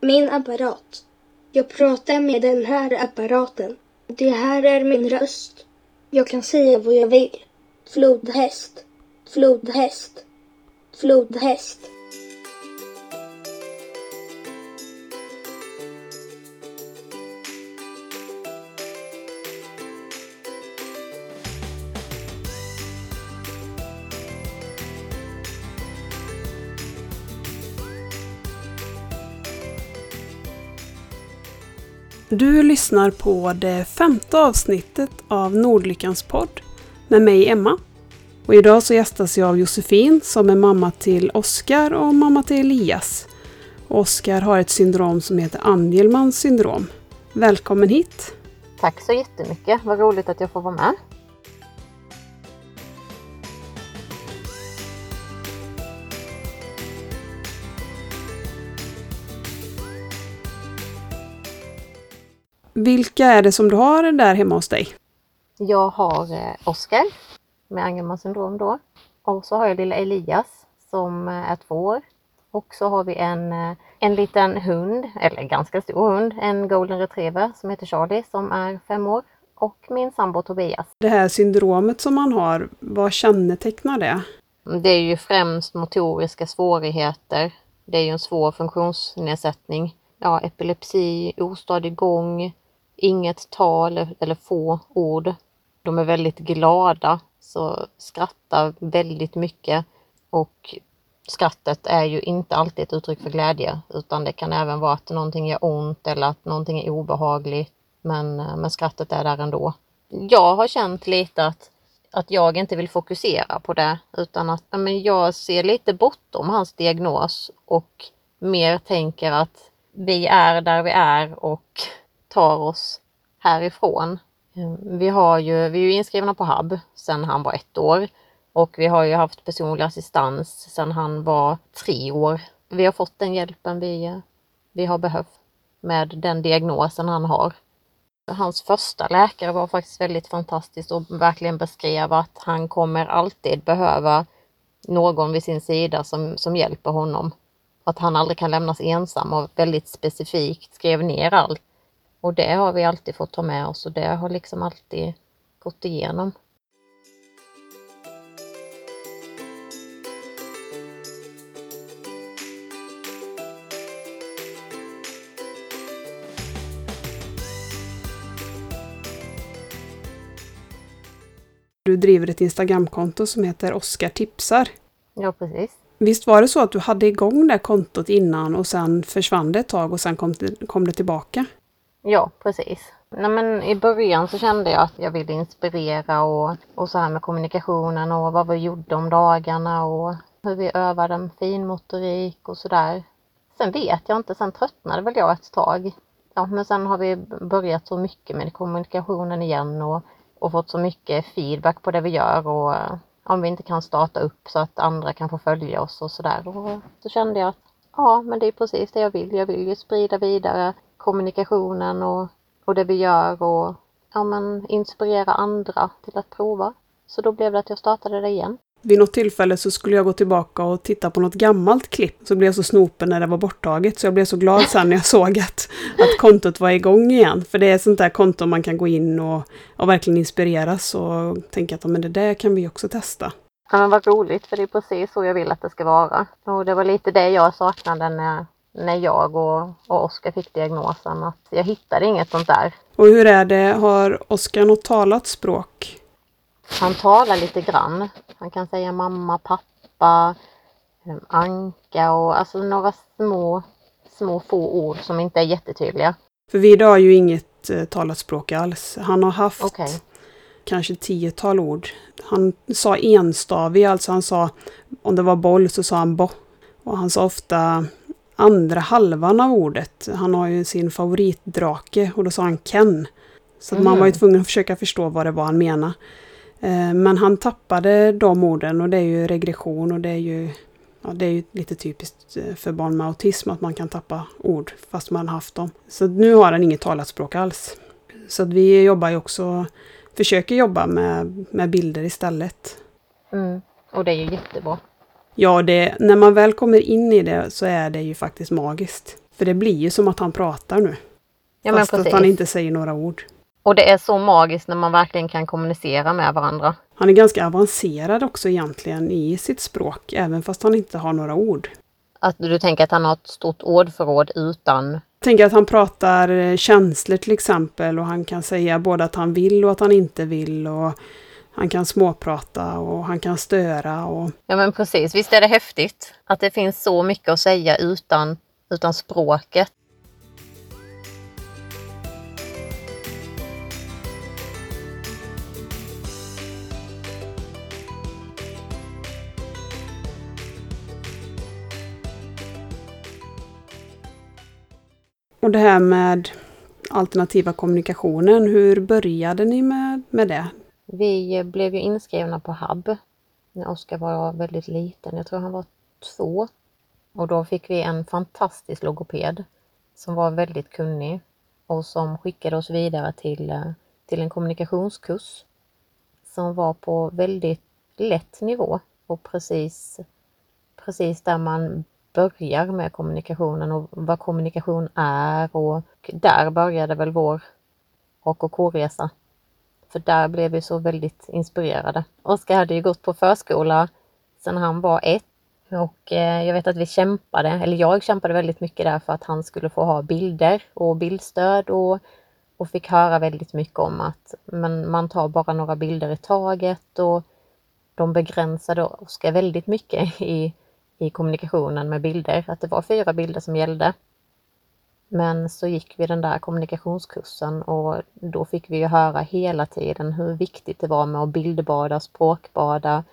Min apparat. Jag pratar med den här apparaten. Det här är min röst. Jag kan säga vad jag vill. Flodhäst. Flodhäst. Flodhäst. Du lyssnar på det femte avsnittet av Nordlyckans podd med mig Emma. Och idag så gästas jag av Josefin som är mamma till Oskar och mamma till Elias. Oskar har ett syndrom som heter Angelmans syndrom. Välkommen hit! Tack så jättemycket, vad roligt att jag får vara med. Vilka är det som du har där hemma hos dig? Jag har eh, Oskar med Angelmans syndrom då. Och så har jag lilla Elias som eh, är två år. Och så har vi en, eh, en liten hund, eller ganska stor hund, en golden retriever som heter Charlie som är fem år. Och min sambo Tobias. Det här syndromet som man har, vad kännetecknar det? Det är ju främst motoriska svårigheter. Det är ju en svår funktionsnedsättning. Ja, epilepsi, ostadig gång, inget tal eller få ord. De är väldigt glada, så skrattar väldigt mycket och skrattet är ju inte alltid ett uttryck för glädje utan det kan även vara att någonting gör ont eller att någonting är obehagligt. Men, eh, men skrattet är där ändå. Jag har känt lite att, att jag inte vill fokusera på det utan att men jag ser lite bortom hans diagnos och mer tänker att vi är där vi är och tar oss härifrån. Ehm, vi, har ju, vi är ju inskrivna på HUB sedan han var ett år och vi har ju haft personlig assistans sedan han var tre år. Vi har fått den hjälpen vi, vi har behövt med den diagnosen han har. Hans första läkare var faktiskt väldigt fantastisk och verkligen beskrev att han kommer alltid behöva någon vid sin sida som, som hjälper honom. Att han aldrig kan lämnas ensam och väldigt specifikt skrev ner allt och det har vi alltid fått ta med oss och det har liksom alltid gått igenom. Du driver ett Instagramkonto som heter Oskar tipsar. Ja, precis. Visst var det så att du hade igång det kontot innan och sen försvann det ett tag och sen kom det, kom det tillbaka? Ja, precis. Nej, men I början så kände jag att jag ville inspirera och, och så här med kommunikationen och vad vi gjorde om dagarna och hur vi övade finmotorik och sådär. Sen vet jag inte, sen tröttnade väl jag ett tag. Ja, men sen har vi börjat så mycket med kommunikationen igen och, och fått så mycket feedback på det vi gör och om vi inte kan starta upp så att andra kan få följa oss och sådär. Och så kände jag att ja, men det är precis det jag vill. Jag vill ju sprida vidare kommunikationen och, och det vi gör och ja, men inspirera andra till att prova. Så då blev det att jag startade det igen. Vid något tillfälle så skulle jag gå tillbaka och titta på något gammalt klipp. Så blev jag så snopen när det var borttaget. Så jag blev så glad sen när jag såg att, att kontot var igång igen. För det är sånt där konto man kan gå in och, och verkligen inspireras och tänka att men det där kan vi också testa. Ja men vad roligt, för det är precis så jag vill att det ska vara. Och det var lite det jag saknade när, när jag och, och Oskar fick diagnosen. Att jag hittade inget sånt där. Och hur är det, har Oskar något talat språk? Han talar lite grann. Han kan säga mamma, pappa, eh, anka och alltså några små, små få ord som inte är jättetydliga. För Vida har ju inget eh, talat språk alls. Han har haft okay. kanske tiotal ord. Han sa enstavig, alltså han sa om det var boll så sa han bo. Och han sa ofta andra halvan av ordet. Han har ju sin favoritdrake och då sa han Ken. Så mm. man var ju tvungen att försöka förstå vad det var han menade. Eh, men han tappade de orden och det är ju regression och det är ju, ja, det är ju lite typiskt eh, för barn med autism att man kan tappa ord fast man haft dem. Så nu har han inget talat språk alls. Så vi jobbar ju också, försöker jobba med, med bilder istället. Mm. Och det är ju jättebra. Ja, det, när man väl kommer in i det så är det ju faktiskt magiskt. För det blir ju som att han pratar nu. Ja, fast att precis. han inte säger några ord. Och det är så magiskt när man verkligen kan kommunicera med varandra. Han är ganska avancerad också egentligen i sitt språk, även fast han inte har några ord. Att du tänker att han har ett stort ordförråd utan... Jag tänker att han pratar eh, känslor till exempel och han kan säga både att han vill och att han inte vill och han kan småprata och han kan störa och Ja men precis, visst är det häftigt att det finns så mycket att säga utan, utan språket. Och det här med alternativa kommunikationen, hur började ni med, med det? Vi blev ju inskrivna på HUB när Oskar var väldigt liten. Jag tror han var två. Och då fick vi en fantastisk logoped som var väldigt kunnig och som skickade oss vidare till, eh, till en kommunikationskurs som var på väldigt lätt nivå och precis, precis där man börjar med kommunikationen och vad kommunikation är och där började väl vår AKK-resa. För där blev vi så väldigt inspirerade. Oskar hade ju gått på förskola sedan han var ett och eh, jag vet att vi kämpade, eller jag kämpade väldigt mycket där för att han skulle få ha bilder och bildstöd och, och fick höra väldigt mycket om att men man tar bara några bilder i taget och de begränsade Oskar väldigt mycket i, i kommunikationen med bilder, att det var fyra bilder som gällde. Men så gick vi den där kommunikationskursen och då fick vi ju höra hela tiden hur viktigt det var med att bildbada, språkbada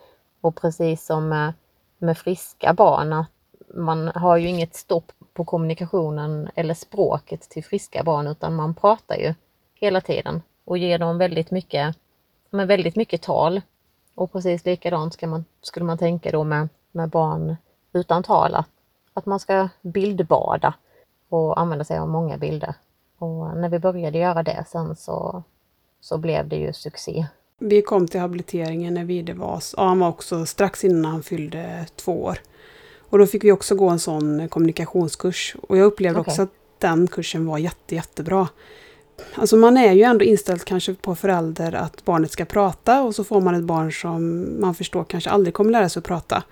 och precis som med, med friska barn att man har ju inget stopp på kommunikationen eller språket till friska barn utan man pratar ju hela tiden och ger dem väldigt mycket, med väldigt mycket tal. Och precis likadant ska man, skulle man tänka då med, med barn utan tal, att, att man ska bildbada och använda sig av många bilder. Och när vi började göra det sen så, så blev det ju succé. Vi kom till habiliteringen när Vide var, ja, han var också strax innan han fyllde två år. Och då fick vi också gå en sån kommunikationskurs. Och jag upplevde Okej. också att den kursen var jätte, jättebra. Alltså man är ju ändå inställd kanske på förälder att barnet ska prata och så får man ett barn som man förstår kanske aldrig kommer lära sig att prata.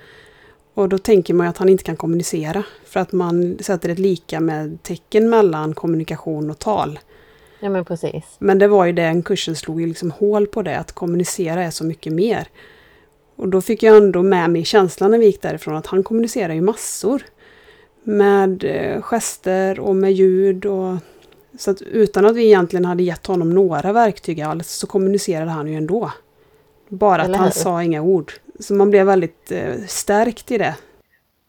Och då tänker man ju att han inte kan kommunicera för att man sätter ett lika med tecken mellan kommunikation och tal. Ja men precis. Men det var ju den kursen slog ju liksom hål på det, att kommunicera är så mycket mer. Och då fick jag ändå med mig känslan när vi gick därifrån att han kommunicerar ju massor. Med eh, gester och med ljud och så att utan att vi egentligen hade gett honom några verktyg alls så kommunicerade han ju ändå. Bara att han hur? sa inga ord. Så man blev väldigt eh, stärkt i det.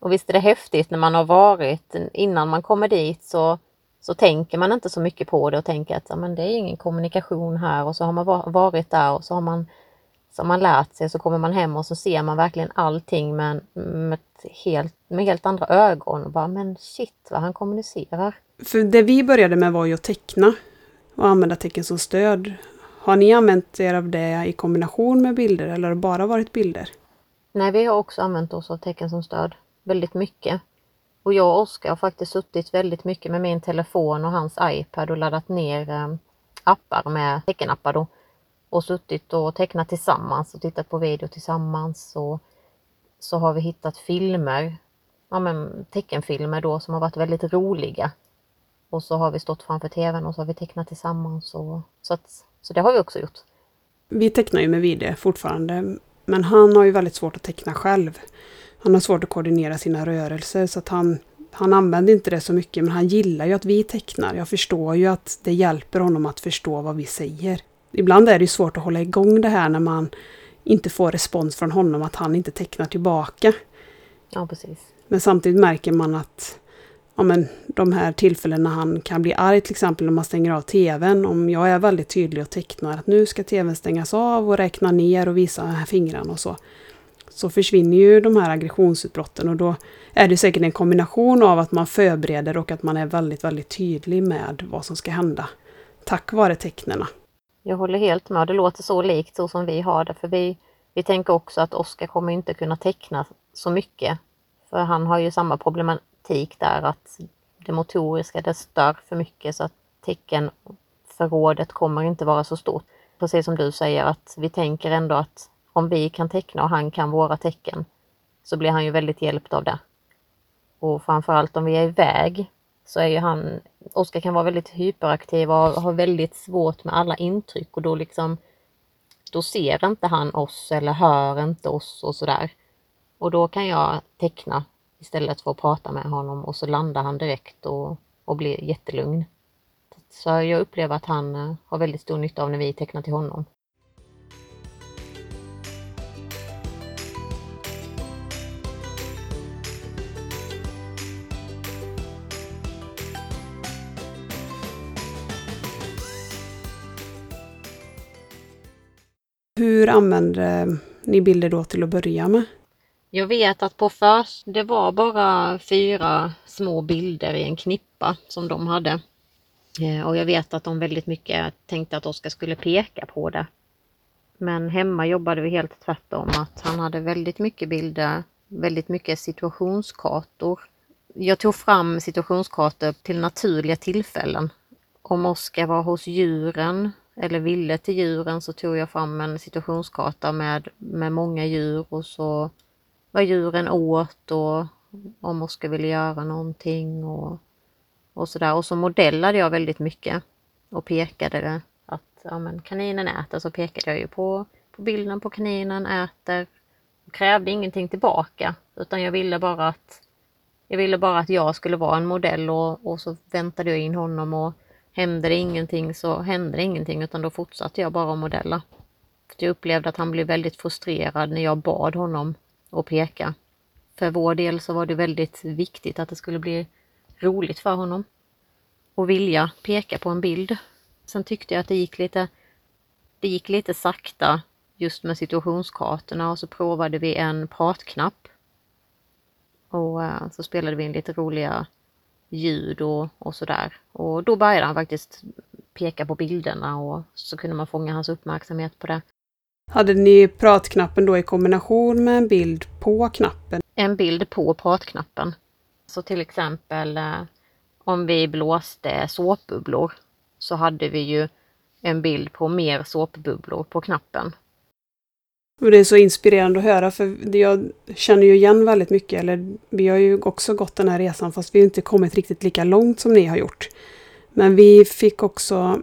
Och visst är det häftigt när man har varit, innan man kommer dit så, så tänker man inte så mycket på det och tänker att ja, men det är ingen kommunikation här och så har man va- varit där och så har man, så har man lärt sig så kommer man hem och så ser man verkligen allting med, med, helt, med helt andra ögon och bara men shit vad han kommunicerar. För det vi började med var ju att teckna och använda tecken som stöd. Har ni använt er av det i kombination med bilder eller har det bara varit bilder? Nej, vi har också använt oss av tecken som stöd väldigt mycket. Och jag och Oskar har faktiskt suttit väldigt mycket med min telefon och hans iPad och laddat ner eh, appar med teckenappar då. Och suttit och tecknat tillsammans och tittat på video tillsammans. Och så har vi hittat filmer, ja men teckenfilmer då som har varit väldigt roliga. Och så har vi stått framför tvn och så har vi tecknat tillsammans. Och, så, att, så det har vi också gjort. Vi tecknar ju med Vide fortfarande, men han har ju väldigt svårt att teckna själv. Han har svårt att koordinera sina rörelser så att han, han använder inte det så mycket, men han gillar ju att vi tecknar. Jag förstår ju att det hjälper honom att förstå vad vi säger. Ibland är det ju svårt att hålla igång det här när man inte får respons från honom, att han inte tecknar tillbaka. Ja, precis. Men samtidigt märker man att ja, men, de här tillfällena han kan bli arg, till exempel när man stänger av tvn, om jag är väldigt tydlig och tecknar att nu ska tvn stängas av och räkna ner och visa här fingrarna och så. Så försvinner ju de här aggressionsutbrotten och då är det säkert en kombination av att man förbereder och att man är väldigt, väldigt tydlig med vad som ska hända. Tack vare tecknena. Jag håller helt med. Det låter så likt så som vi har det. För vi, vi tänker också att Oskar kommer inte kunna teckna så mycket. För han har ju samma kritik där att det motoriska det stör för mycket så att teckenförrådet kommer inte vara så stort. Precis som du säger att vi tänker ändå att om vi kan teckna och han kan våra tecken så blir han ju väldigt hjälpt av det. Och framförallt om vi är iväg så är ju han, Oskar kan vara väldigt hyperaktiv och har väldigt svårt med alla intryck och då liksom då ser inte han oss eller hör inte oss och sådär. Och då kan jag teckna istället för att prata med honom och så landar han direkt och, och blir jättelugn. Så jag upplever att han eh, har väldigt stor nytta av när vi tecknar till honom. Hur använder eh, ni bilder då till att börja med? Jag vet att på först, det var bara fyra små bilder i en knippa som de hade. Eh, och jag vet att de väldigt mycket tänkte att Oskar skulle peka på det. Men hemma jobbade vi helt tvärtom, att han hade väldigt mycket bilder, väldigt mycket situationskartor. Jag tog fram situationskartor till naturliga tillfällen. Om Oskar var hos djuren eller ville till djuren så tog jag fram en situationskarta med, med många djur och så vad djuren åt och om Oskar ville göra någonting och, och sådär. Och så modellade jag väldigt mycket och pekade att ja, men kaninen äter så pekade jag ju på, på bilden på kaninen äter. Jag krävde ingenting tillbaka utan jag ville bara att jag ville bara att jag skulle vara en modell och, och så väntade jag in honom och hände det ingenting så hände det ingenting utan då fortsatte jag bara att modella. För jag upplevde att han blev väldigt frustrerad när jag bad honom och peka. För vår del så var det väldigt viktigt att det skulle bli roligt för honom och vilja peka på en bild. Sen tyckte jag att det gick lite, det gick lite sakta just med situationskartorna och så provade vi en pratknapp. Och eh, så spelade vi in lite roliga ljud och, och sådär. Och då började han faktiskt peka på bilderna och så kunde man fånga hans uppmärksamhet på det. Hade ni pratknappen då i kombination med en bild på knappen? En bild på pratknappen. Så till exempel eh, om vi blåste såpbubblor så hade vi ju en bild på mer såpbubblor på knappen. Och det är så inspirerande att höra för jag känner ju igen väldigt mycket, eller vi har ju också gått den här resan fast vi inte kommit riktigt lika långt som ni har gjort. Men vi fick också,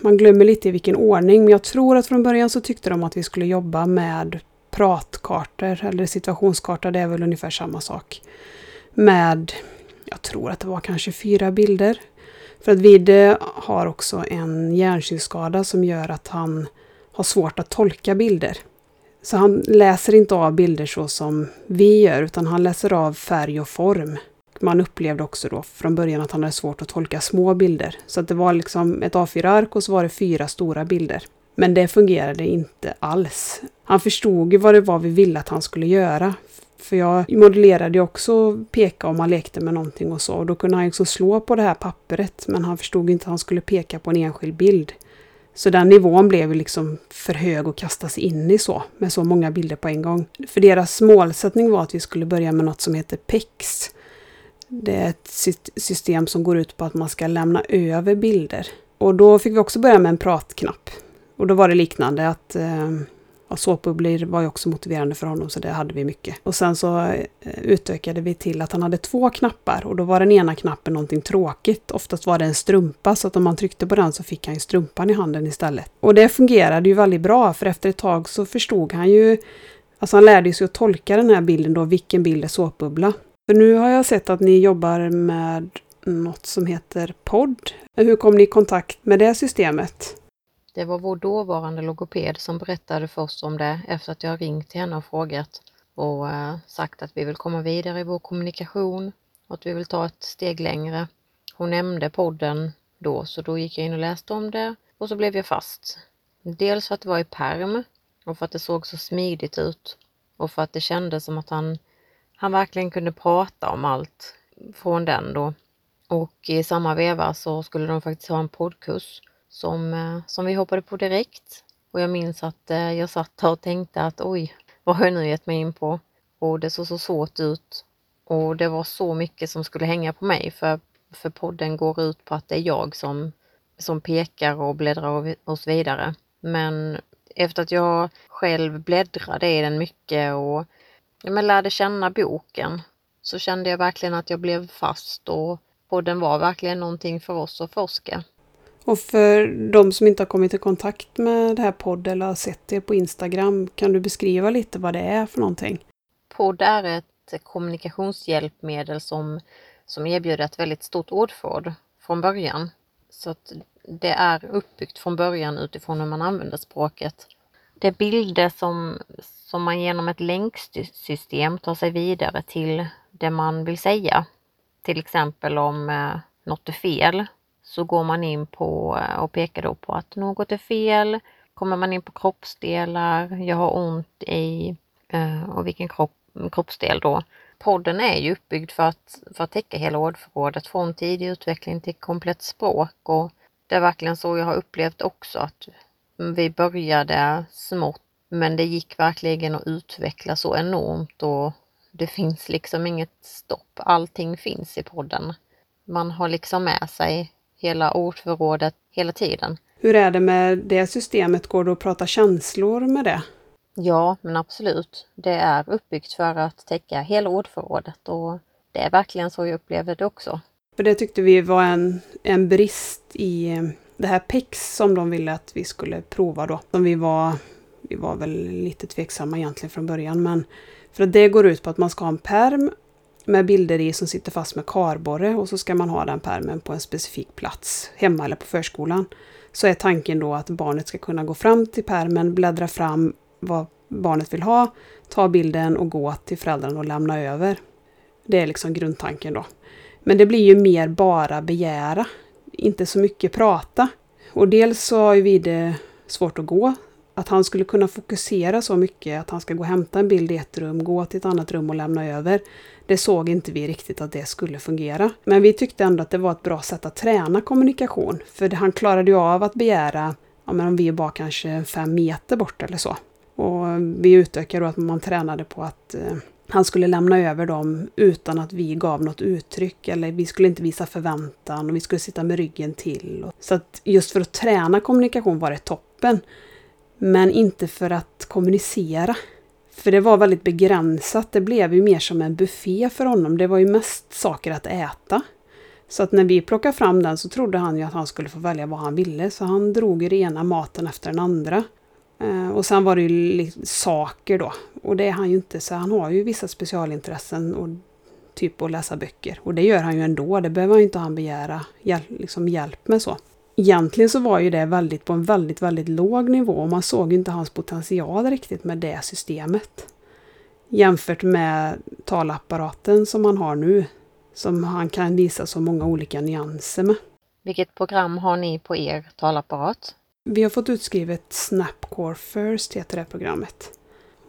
man glömmer lite i vilken ordning, men jag tror att från början så tyckte de att vi skulle jobba med pratkartor eller situationskartor, det är väl ungefär samma sak. Med, jag tror att det var kanske fyra bilder. För att Vide har också en hjärnsynskada som gör att han har svårt att tolka bilder. Så han läser inte av bilder så som vi gör, utan han läser av färg och form. Man upplevde också då från början att han hade svårt att tolka små bilder. Så att det var liksom ett A4-ark och så var det fyra stora bilder. Men det fungerade inte alls. Han förstod ju vad det var vi ville att han skulle göra. För jag modellerade ju också peka om han lekte med någonting och så. Och då kunde han liksom slå på det här pappret. Men han förstod inte att han skulle peka på en enskild bild. Så den nivån blev ju liksom för hög att kasta sig in i så, med så många bilder på en gång. För deras målsättning var att vi skulle börja med något som heter PEX. Det är ett system som går ut på att man ska lämna över bilder. Och då fick vi också börja med en pratknapp. Och då var det liknande att eh, såpbubblor var ju också motiverande för honom så det hade vi mycket. Och sen så eh, utökade vi till att han hade två knappar och då var den ena knappen någonting tråkigt. Oftast var det en strumpa så att om man tryckte på den så fick han ju strumpan i handen istället. Och det fungerade ju väldigt bra för efter ett tag så förstod han ju Alltså han lärde sig att tolka den här bilden då, vilken bild är såpbubbla. För nu har jag sett att ni jobbar med något som heter podd. Hur kom ni i kontakt med det systemet? Det var vår dåvarande logoped som berättade för oss om det efter att jag ringt till henne och frågat och eh, sagt att vi vill komma vidare i vår kommunikation och att vi vill ta ett steg längre. Hon nämnde podden då, så då gick jag in och läste om det och så blev jag fast. Dels för att det var i perm och för att det såg så smidigt ut och för att det kändes som att han, han verkligen kunde prata om allt från den då. Och i samma veva så skulle de faktiskt ha en poddkurs som, eh, som vi hoppade på direkt. Och jag minns att eh, jag satt där och tänkte att oj, vad har jag nu gett mig in på? Och det såg så svårt ut. Och det var så mycket som skulle hänga på mig för För podden går ut på att det är jag som, som pekar och bläddrar oss vidare. Men efter att jag själv bläddrade i den mycket och men lärde känna boken så kände jag verkligen att jag blev fast och podden var verkligen någonting för oss att forska. Och för de som inte har kommit i kontakt med det här podd eller har sett det på Instagram, kan du beskriva lite vad det är för någonting? Podd är ett kommunikationshjälpmedel som, som erbjuder ett väldigt stort ordförråd från början. Så att det är uppbyggt från början utifrån hur man använder språket. Det är bilder som, som man genom ett länksystem tar sig vidare till det man vill säga. Till exempel om eh, något är fel så går man in på eh, och pekar då på att något är fel. Kommer man in på kroppsdelar, jag har ont i eh, och vilken kropp, kroppsdel då. Podden är ju uppbyggd för att, för att täcka hela ordförrådet från tidig utveckling till komplett språk och det är verkligen så jag har upplevt också att vi började smått men det gick verkligen att utveckla så enormt och det finns liksom inget stopp. Allting finns i podden. Man har liksom med sig hela ordförrådet hela tiden. Hur är det med det systemet? Går det att prata känslor med det? Ja, men absolut. Det är uppbyggt för att täcka hela ordförrådet och det är verkligen så jag upplever det också. För det tyckte vi var en, en brist i det här PEX som de ville att vi skulle prova då. Som vi var, vi var väl lite tveksamma egentligen från början men för att det går ut på att man ska ha en perm med bilder i som sitter fast med karborre och så ska man ha den permen på en specifik plats, hemma eller på förskolan. Så är tanken då att barnet ska kunna gå fram till permen, bläddra fram vad barnet vill ha, ta bilden och gå till föräldrarna och lämna över. Det är liksom grundtanken då. Men det blir ju mer bara begära, inte så mycket prata. Och dels så har ju vi det svårt att gå, att han skulle kunna fokusera så mycket att han ska gå och hämta en bild i ett rum, gå till ett annat rum och lämna över. Det såg inte vi riktigt att det skulle fungera. Men vi tyckte ändå att det var ett bra sätt att träna kommunikation. För han klarade ju av att begära, ja, men om vi var kanske fem meter bort eller så. Och vi utökade då att man tränade på att eh, han skulle lämna över dem utan att vi gav något uttryck eller vi skulle inte visa förväntan och vi skulle sitta med ryggen till. Så att just för att träna kommunikation var det toppen. Men inte för att kommunicera. För det var väldigt begränsat. Det blev ju mer som en buffé för honom. Det var ju mest saker att äta. Så att när vi plockade fram den så trodde han ju att han skulle få välja vad han ville. Så han drog ju den ena maten efter den andra. Eh, och sen var det ju saker då. Och det är han ju inte, så han har ju vissa specialintressen. Och typ att läsa böcker. Och det gör han ju ändå. Det behöver han inte han begära hjälp, liksom hjälp med så egentligen så var ju det väldigt på en väldigt, väldigt låg nivå och man såg inte hans potential riktigt med det systemet. Jämfört med talapparaten som man har nu, som han kan visa så många olika nyanser med. Vilket program har ni på er talapparat? Vi har fått utskrivet Snapcore First, heter det programmet.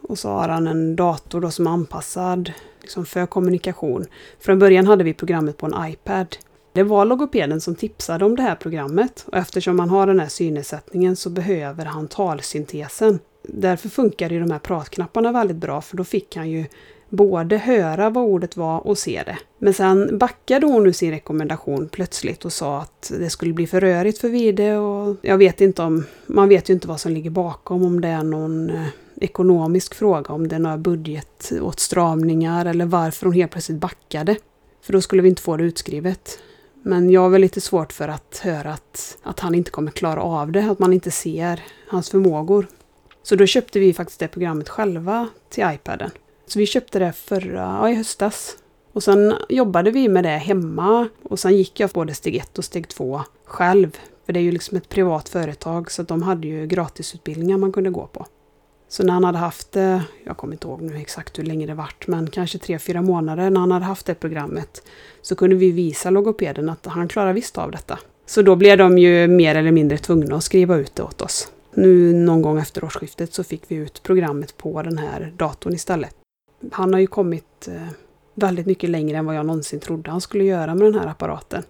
Och så har han en dator då som är anpassad liksom för kommunikation. Från början hade vi programmet på en iPad. Det var logopeden som tipsade om det här programmet och eftersom han har den här synnedsättningen så behöver han talsyntesen. Därför funkar ju de här pratknapparna väldigt bra för då fick han ju både höra vad ordet var och se det. Men sen backade hon ur sin rekommendation plötsligt och sa att det skulle bli för rörigt för Vide och jag vet inte om, man vet ju inte vad som ligger bakom, om det är någon eh, ekonomisk fråga, om det är några budgetåtstramningar eller varför hon helt plötsligt backade. För då skulle vi inte få det utskrivet. Men jag har väl lite svårt för att höra att, att han inte kommer klara av det, att man inte ser hans förmågor. Så då köpte vi faktiskt det programmet själva till iPaden. Så vi köpte det förra, ja, i höstas. Och sen jobbade vi med det hemma och sen gick jag både steg ett och steg två själv. För det är ju liksom ett privat företag så de hade ju gratisutbildningar man kunde gå på. Så när han hade haft jag kommer inte ihåg nu exakt hur länge det vart, men kanske tre, fyra månader när han hade haft det programmet, så kunde vi visa logopeden att han klarar visst av detta. Så då blev de ju mer eller mindre tvungna att skriva ut det åt oss. Nu någon gång efter årsskiftet så fick vi ut programmet på den här datorn istället. Han har ju kommit eh, väldigt mycket längre än vad jag någonsin trodde han skulle göra med den här apparaten.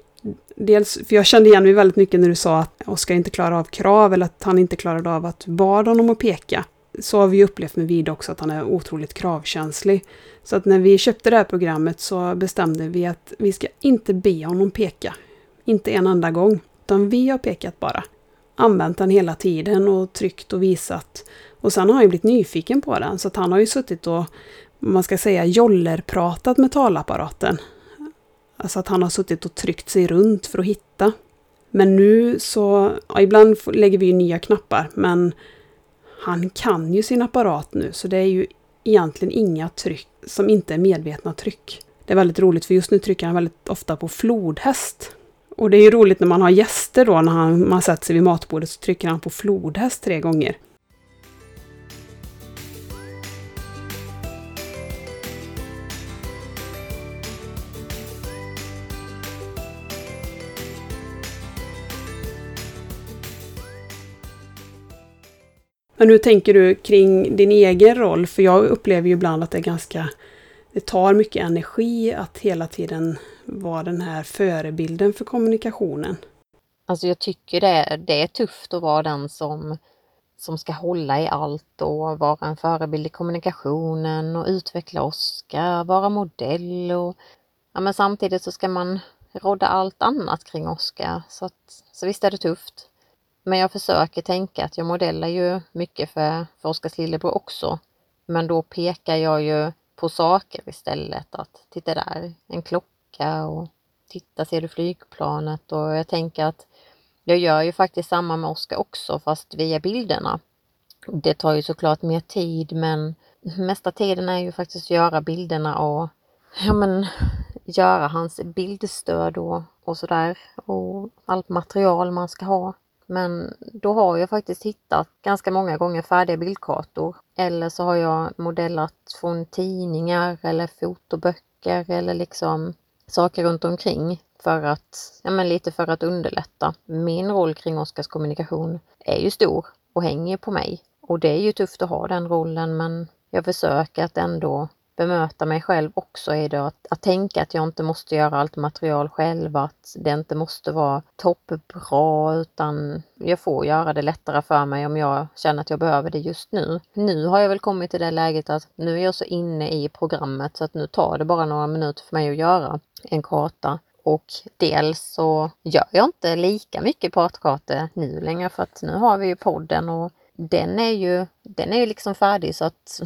Dels, för jag kände igen mig väldigt mycket när du sa att Oskar inte klarar av krav eller att han inte klarade av att du bad honom att peka så har vi upplevt med Vid också att han är otroligt kravkänslig. Så att när vi köpte det här programmet så bestämde vi att vi ska inte be honom peka. Inte en enda gång. Utan vi har pekat bara. Använt den hela tiden och tryckt och visat. Och sen har han ju blivit nyfiken på den. Så att han har ju suttit och, man ska säga, jollerpratat med talapparaten. Alltså att han har suttit och tryckt sig runt för att hitta. Men nu så, ja, ibland lägger vi ju nya knappar, men han kan ju sin apparat nu, så det är ju egentligen inga tryck som inte är medvetna tryck. Det är väldigt roligt, för just nu trycker han väldigt ofta på flodhäst. Och det är ju roligt när man har gäster då, när han, man sätter sig vid matbordet, så trycker han på flodhäst tre gånger. Men hur tänker du kring din egen roll? För jag upplever ju ibland att det är ganska... Det tar mycket energi att hela tiden vara den här förebilden för kommunikationen. Alltså jag tycker det, det är tufft att vara den som, som ska hålla i allt och vara en förebild i kommunikationen och utveckla Oskar, vara modell och ja, men samtidigt så ska man rodda allt annat kring Oskar. Så, så visst är det tufft. Men jag försöker tänka att jag modellar ju mycket för, för Oskars lillebror också. Men då pekar jag ju på saker istället. Att titta där, en klocka och titta, ser du flygplanet? Och jag tänker att jag gör ju faktiskt samma med Oskar också fast via bilderna. Det tar ju såklart mer tid men mesta tiden är ju faktiskt att göra bilderna och ja men göra hans bildstöd och, och sådär och allt material man ska ha. Men då har jag faktiskt hittat ganska många gånger färdiga bildkartor. Eller så har jag modellat från tidningar eller fotoböcker eller liksom saker runt omkring för att, ja men lite för att underlätta. Min roll kring Oskars kommunikation är ju stor och hänger på mig. Och det är ju tufft att ha den rollen men jag försöker att ändå bemöta mig själv också är det att, att tänka att jag inte måste göra allt material själv, att det inte måste vara toppbra utan jag får göra det lättare för mig om jag känner att jag behöver det just nu. Nu har jag väl kommit till det läget att nu är jag så inne i programmet så att nu tar det bara några minuter för mig att göra en karta. Och dels så gör jag inte lika mycket pratkartor nu längre för att nu har vi ju podden och den är ju, den är ju liksom färdig så att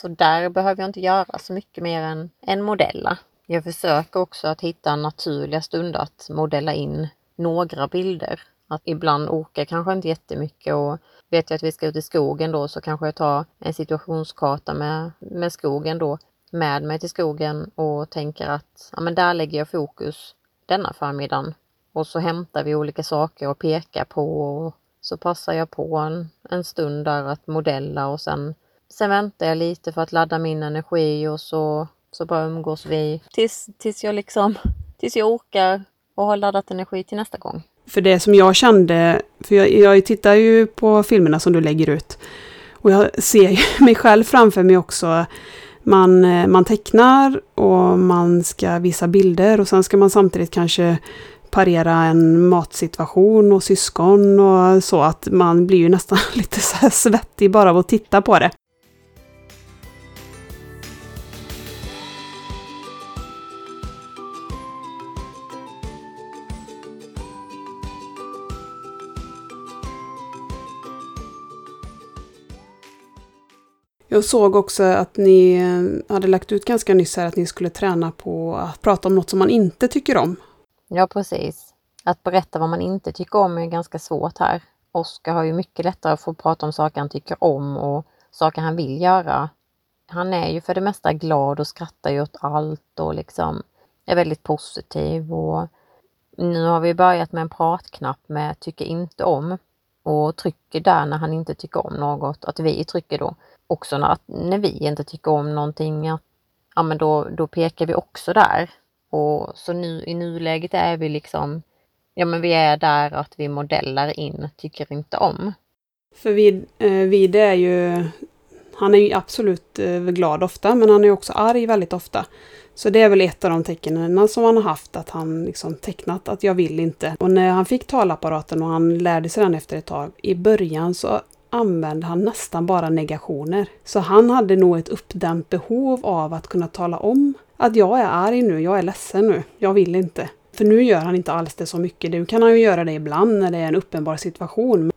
så där behöver jag inte göra så mycket mer än, än modella. Jag försöker också att hitta naturliga stunder att modella in några bilder. Att ibland åker kanske inte jättemycket och vet jag att vi ska ut i skogen då så kanske jag tar en situationskarta med, med skogen då med mig till skogen och tänker att ja, men där lägger jag fokus denna förmiddagen. Och så hämtar vi olika saker och pekar på och så passar jag på en, en stund där att modella och sen Sen väntar jag lite för att ladda min energi och så, så bara umgås vi tills, tills jag liksom, tills jag orkar och har laddat energi till nästa gång. För det som jag kände, för jag, jag tittar ju på filmerna som du lägger ut. Och jag ser mig själv framför mig också. Man, man tecknar och man ska visa bilder och sen ska man samtidigt kanske parera en matsituation och syskon och så att man blir ju nästan lite så svettig bara av att titta på det. Jag såg också att ni eh, hade lagt ut ganska nyss här att ni skulle träna på att prata om något som man inte tycker om. Ja, precis. Att berätta vad man inte tycker om är ganska svårt här. Oskar har ju mycket lättare att få prata om saker han tycker om och saker han vill göra. Han är ju för det mesta glad och skrattar ju åt allt och liksom är väldigt positiv och nu har vi börjat med en pratknapp med tycker inte om och trycker där när han inte tycker om något, att vi trycker då också när, när vi inte tycker om någonting, att, ja men då, då pekar vi också där. Och så nu i nuläget är vi liksom, ja men vi är där att vi modellar in, tycker inte om. För vid, eh, vid är ju, han är ju absolut eh, glad ofta, men han är också arg väldigt ofta. Så det är väl ett av de tecknen som han har haft, att han liksom tecknat att jag vill inte. Och när han fick talapparaten och han lärde sig den efter ett tag, i början så använde han nästan bara negationer. Så han hade nog ett uppdämt behov av att kunna tala om att jag är arg nu, jag är ledsen nu, jag vill inte. För nu gör han inte alls det så mycket. Nu kan han ju göra det ibland när det är en uppenbar situation.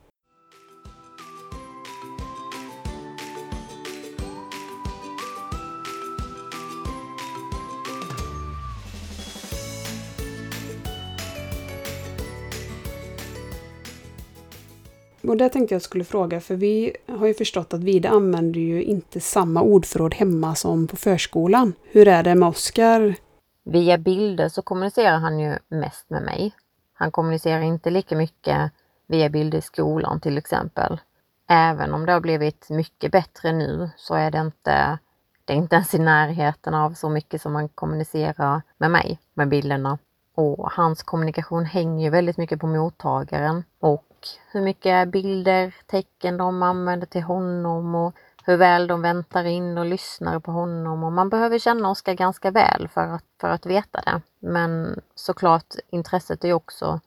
Och det tänkte jag skulle fråga, för vi har ju förstått att Vide använder ju inte samma ordförråd hemma som på förskolan. Hur är det med Oskar? Via bilder så kommunicerar han ju mest med mig. Han kommunicerar inte lika mycket via bilder i skolan till exempel. Även om det har blivit mycket bättre nu så är det inte, det är inte ens i närheten av så mycket som man kommunicerar med mig med bilderna. Och hans kommunikation hänger ju väldigt mycket på mottagaren och hur mycket bilder, tecken de använder till honom och hur väl de väntar in och lyssnar på honom. Och man behöver känna Oskar ganska väl för att, för att veta det. Men såklart, intresset är också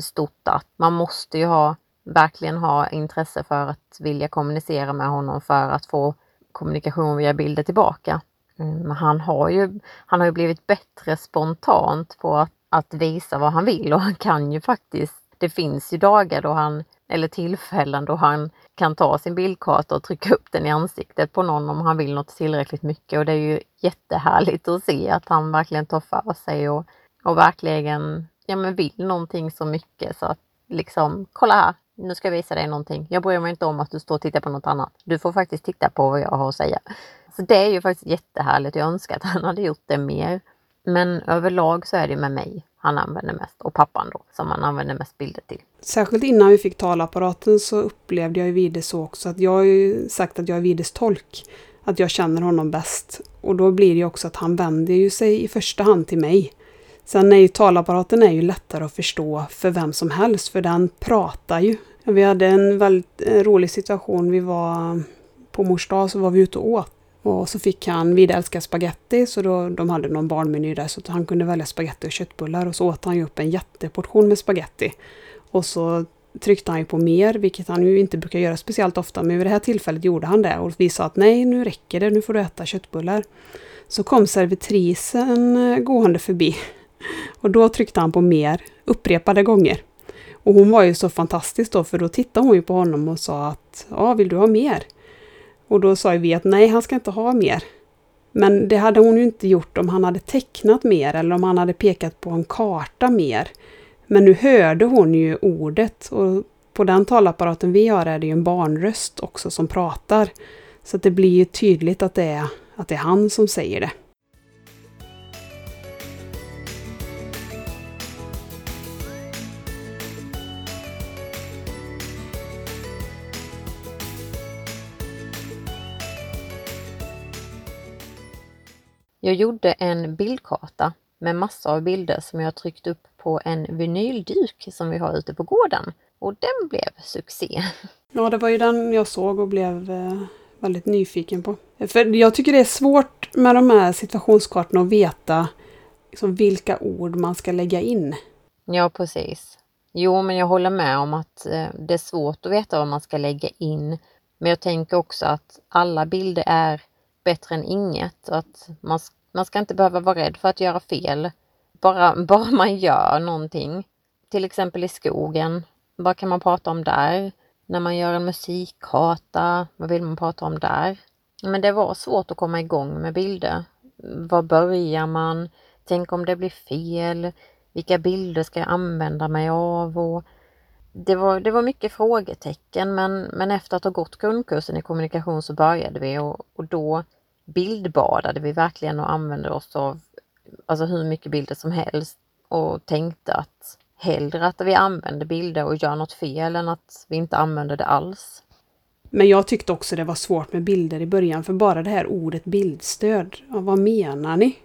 stort att man måste ju ha, verkligen ha intresse för att vilja kommunicera med honom för att få kommunikation via bilder tillbaka. Mm, men han har ju, han har ju blivit bättre spontant på att, att visa vad han vill och han kan ju faktiskt det finns ju dagar då han, eller tillfällen då han kan ta sin bildkarta och trycka upp den i ansiktet på någon om han vill något tillräckligt mycket och det är ju jättehärligt att se att han verkligen tar för sig och, och verkligen ja, men vill någonting så mycket så att liksom, kolla här, nu ska jag visa dig någonting. Jag bryr mig inte om att du står och tittar på något annat. Du får faktiskt titta på vad jag har att säga. Så det är ju faktiskt jättehärligt. Jag önskar att han hade gjort det mer. Men överlag så är det med mig han använder mest och pappan då som han använder mest bilder till. Särskilt innan vi fick talapparaten så upplevde jag ju Vide så också att jag har ju sagt att jag är Vides tolk. Att jag känner honom bäst. Och då blir det ju också att han vänder ju sig i första hand till mig. Sen är ju talapparaten är ju lättare att förstå för vem som helst för den pratar ju. Vi hade en väldigt rolig situation. Vi var på mors dag så var vi ute och åt. Och så fick han, Vida älskar spaghetti, så då, de hade någon barnmeny där så han kunde välja spaghetti och köttbullar. Och så åt han ju upp en jätteportion med spaghetti. Och så tryckte han ju på mer, vilket han ju inte brukar göra speciellt ofta. Men vid det här tillfället gjorde han det och vi sa att nej, nu räcker det, nu får du äta köttbullar. Så kom servitrisen eh, gående förbi. Och då tryckte han på mer, upprepade gånger. Och hon var ju så fantastisk då, för då tittade hon ju på honom och sa att ja, vill du ha mer? Och då sa vi att nej, han ska inte ha mer. Men det hade hon ju inte gjort om han hade tecknat mer eller om han hade pekat på en karta mer. Men nu hörde hon ju ordet och på den talapparaten vi har är det ju en barnröst också som pratar. Så det blir ju tydligt att det är, att det är han som säger det. Jag gjorde en bildkarta med massor av bilder som jag tryckt upp på en vinylduk som vi har ute på gården. Och den blev succé. Ja, det var ju den jag såg och blev eh, väldigt nyfiken på. För jag tycker det är svårt med de här situationskartorna att veta liksom, vilka ord man ska lägga in. Ja, precis. Jo, men jag håller med om att eh, det är svårt att veta vad man ska lägga in. Men jag tänker också att alla bilder är bättre än inget. Att man, man ska inte behöva vara rädd för att göra fel. Bara, bara man gör någonting. Till exempel i skogen. Vad kan man prata om där? När man gör en musikkarta, vad vill man prata om där? Men det var svårt att komma igång med bilder. Var börjar man? Tänk om det blir fel? Vilka bilder ska jag använda mig av? Och det, var, det var mycket frågetecken men, men efter att ha gått grundkursen i kommunikation så började vi och, och då bildbadade vi verkligen och använde oss av alltså hur mycket bilder som helst och tänkte att hellre att vi använder bilder och gör något fel än att vi inte använder det alls. Men jag tyckte också det var svårt med bilder i början för bara det här ordet bildstöd. Ja, vad menar ni?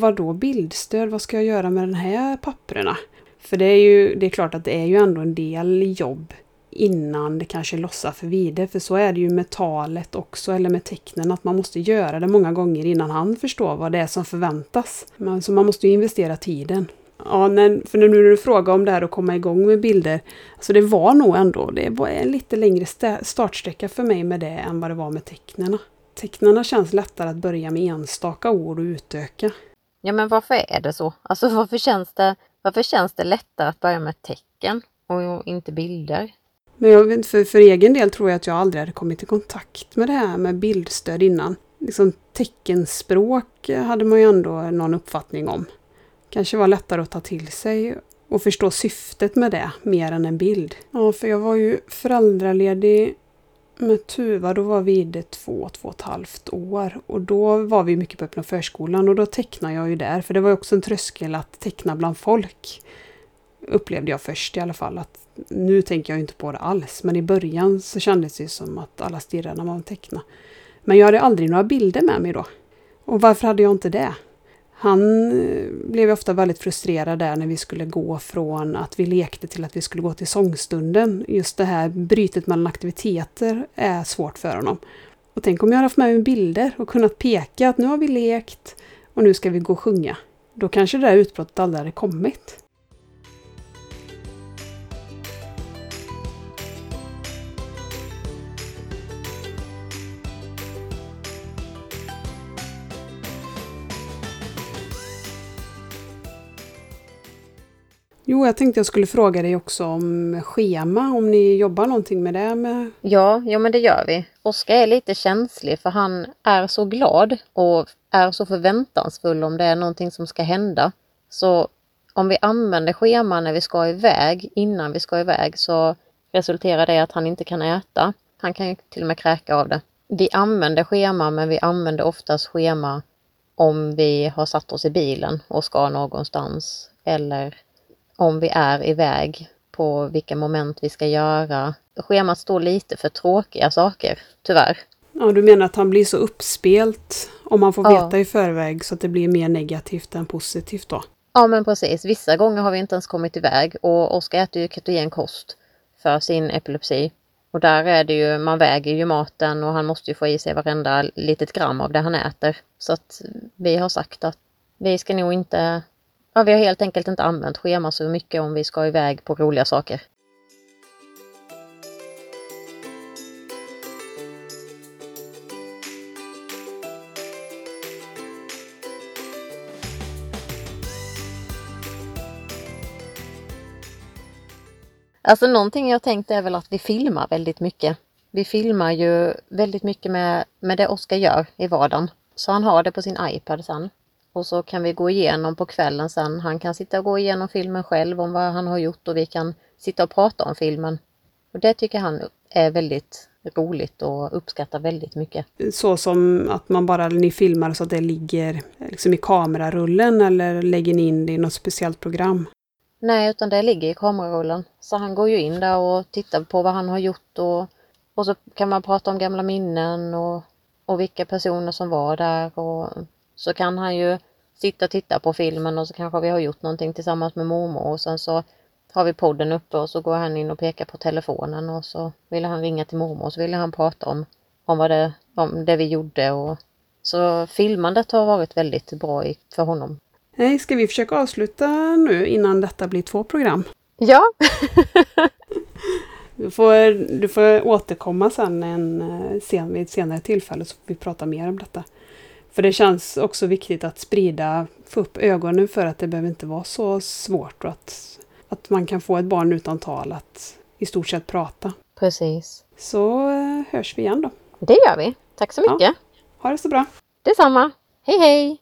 Vad då bildstöd? Vad ska jag göra med de här papperna? För det är ju det är klart att det är ju ändå en del jobb innan det kanske lossar för vidare. För så är det ju med talet också, eller med tecknen, att man måste göra det många gånger innan han förstår vad det är som förväntas. Men, så man måste ju investera tiden. Ja, när, för nu när du frågar om det här att komma igång med bilder. Alltså det var nog ändå, det var en lite längre startsträcka för mig med det än vad det var med tecknena. Tecknena känns lättare att börja med enstaka ord och utöka. Ja men varför är det så? Alltså varför känns det, varför känns det lättare att börja med tecken och inte bilder? Men jag för, för egen del tror jag att jag aldrig hade kommit i kontakt med det här med bildstöd innan. Liksom teckenspråk hade man ju ändå någon uppfattning om. Kanske var lättare att ta till sig och förstå syftet med det mer än en bild. Ja, för jag var ju föräldraledig med Tuva, då var vi det två, två och ett halvt år. Och då var vi mycket på öppna förskolan och då tecknade jag ju där. För det var också en tröskel att teckna bland folk. Upplevde jag först i alla fall. att nu tänker jag inte på det alls, men i början så kändes det som att alla stirrade när man tecknade. Men jag hade aldrig några bilder med mig då. Och varför hade jag inte det? Han eh, blev ofta väldigt frustrerad där när vi skulle gå från att vi lekte till att vi skulle gå till sångstunden. Just det här brytet mellan aktiviteter är svårt för honom. Och tänk om jag hade haft med mig bilder och kunnat peka att nu har vi lekt och nu ska vi gå och sjunga. Då kanske det där utbrottet aldrig hade kommit. Jo, jag tänkte jag skulle fråga dig också om schema, om ni jobbar någonting med det? Med... Ja, ja men det gör vi. Oskar är lite känslig för han är så glad och är så förväntansfull om det är någonting som ska hända. Så om vi använder schema när vi ska iväg, innan vi ska iväg, så resulterar det i att han inte kan äta. Han kan ju till och med kräka av det. Vi använder schema, men vi använder oftast schema om vi har satt oss i bilen och ska någonstans eller om vi är iväg på vilka moment vi ska göra. Schemat står lite för tråkiga saker, tyvärr. Ja, du menar att han blir så uppspelt om man får veta ja. i förväg så att det blir mer negativt än positivt då? Ja, men precis. Vissa gånger har vi inte ens kommit iväg och Oskar äter ju ketogen kost för sin epilepsi. Och där är det ju, man väger ju maten och han måste ju få i sig varenda litet gram av det han äter. Så att vi har sagt att vi ska nog inte Ja, vi har helt enkelt inte använt schema så mycket om vi ska iväg på roliga saker. Alltså någonting jag tänkt är väl att vi filmar väldigt mycket. Vi filmar ju väldigt mycket med, med det Oskar gör i vardagen. Så han har det på sin iPad sen. Och så kan vi gå igenom på kvällen sen. Han kan sitta och gå igenom filmen själv om vad han har gjort och vi kan sitta och prata om filmen. Och det tycker han är väldigt roligt och uppskattar väldigt mycket. Så som att man bara, ni filmar så att det ligger liksom i kamerarullen eller lägger ni in det i något speciellt program? Nej, utan det ligger i kamerarullen. Så han går ju in där och tittar på vad han har gjort och, och så kan man prata om gamla minnen och, och vilka personer som var där och så kan han ju sitta och titta på filmen och så kanske vi har gjort någonting tillsammans med mormor och sen så har vi podden uppe och så går han in och pekar på telefonen och så vill han ringa till mormor och så vill han prata om, om, vad det, om det vi gjorde. Och, så filmandet har varit väldigt bra för honom. Nej, ska vi försöka avsluta nu innan detta blir två program? Ja! du, får, du får återkomma sen en, eh, sen, vid ett senare tillfälle så får vi prata mer om detta. För det känns också viktigt att sprida, få upp ögonen för att det behöver inte vara så svårt och att, att man kan få ett barn utan tal att i stort sett prata. Precis. Så eh, hörs vi igen då. Det gör vi. Tack så mycket. Ja. Ha det så bra. Detsamma. Hej hej!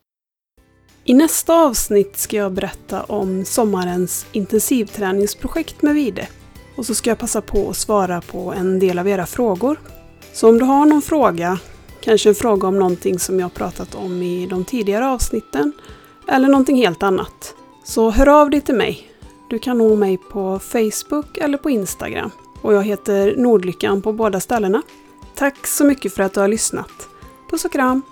I nästa avsnitt ska jag berätta om sommarens intensivträningsprojekt med Vide. Och så ska jag passa på att svara på en del av era frågor. Så om du har någon fråga Kanske en fråga om någonting som jag pratat om i de tidigare avsnitten. Eller någonting helt annat. Så hör av dig till mig. Du kan nå mig på Facebook eller på Instagram. Och jag heter Nordlyckan på båda ställena. Tack så mycket för att du har lyssnat. Puss och kram!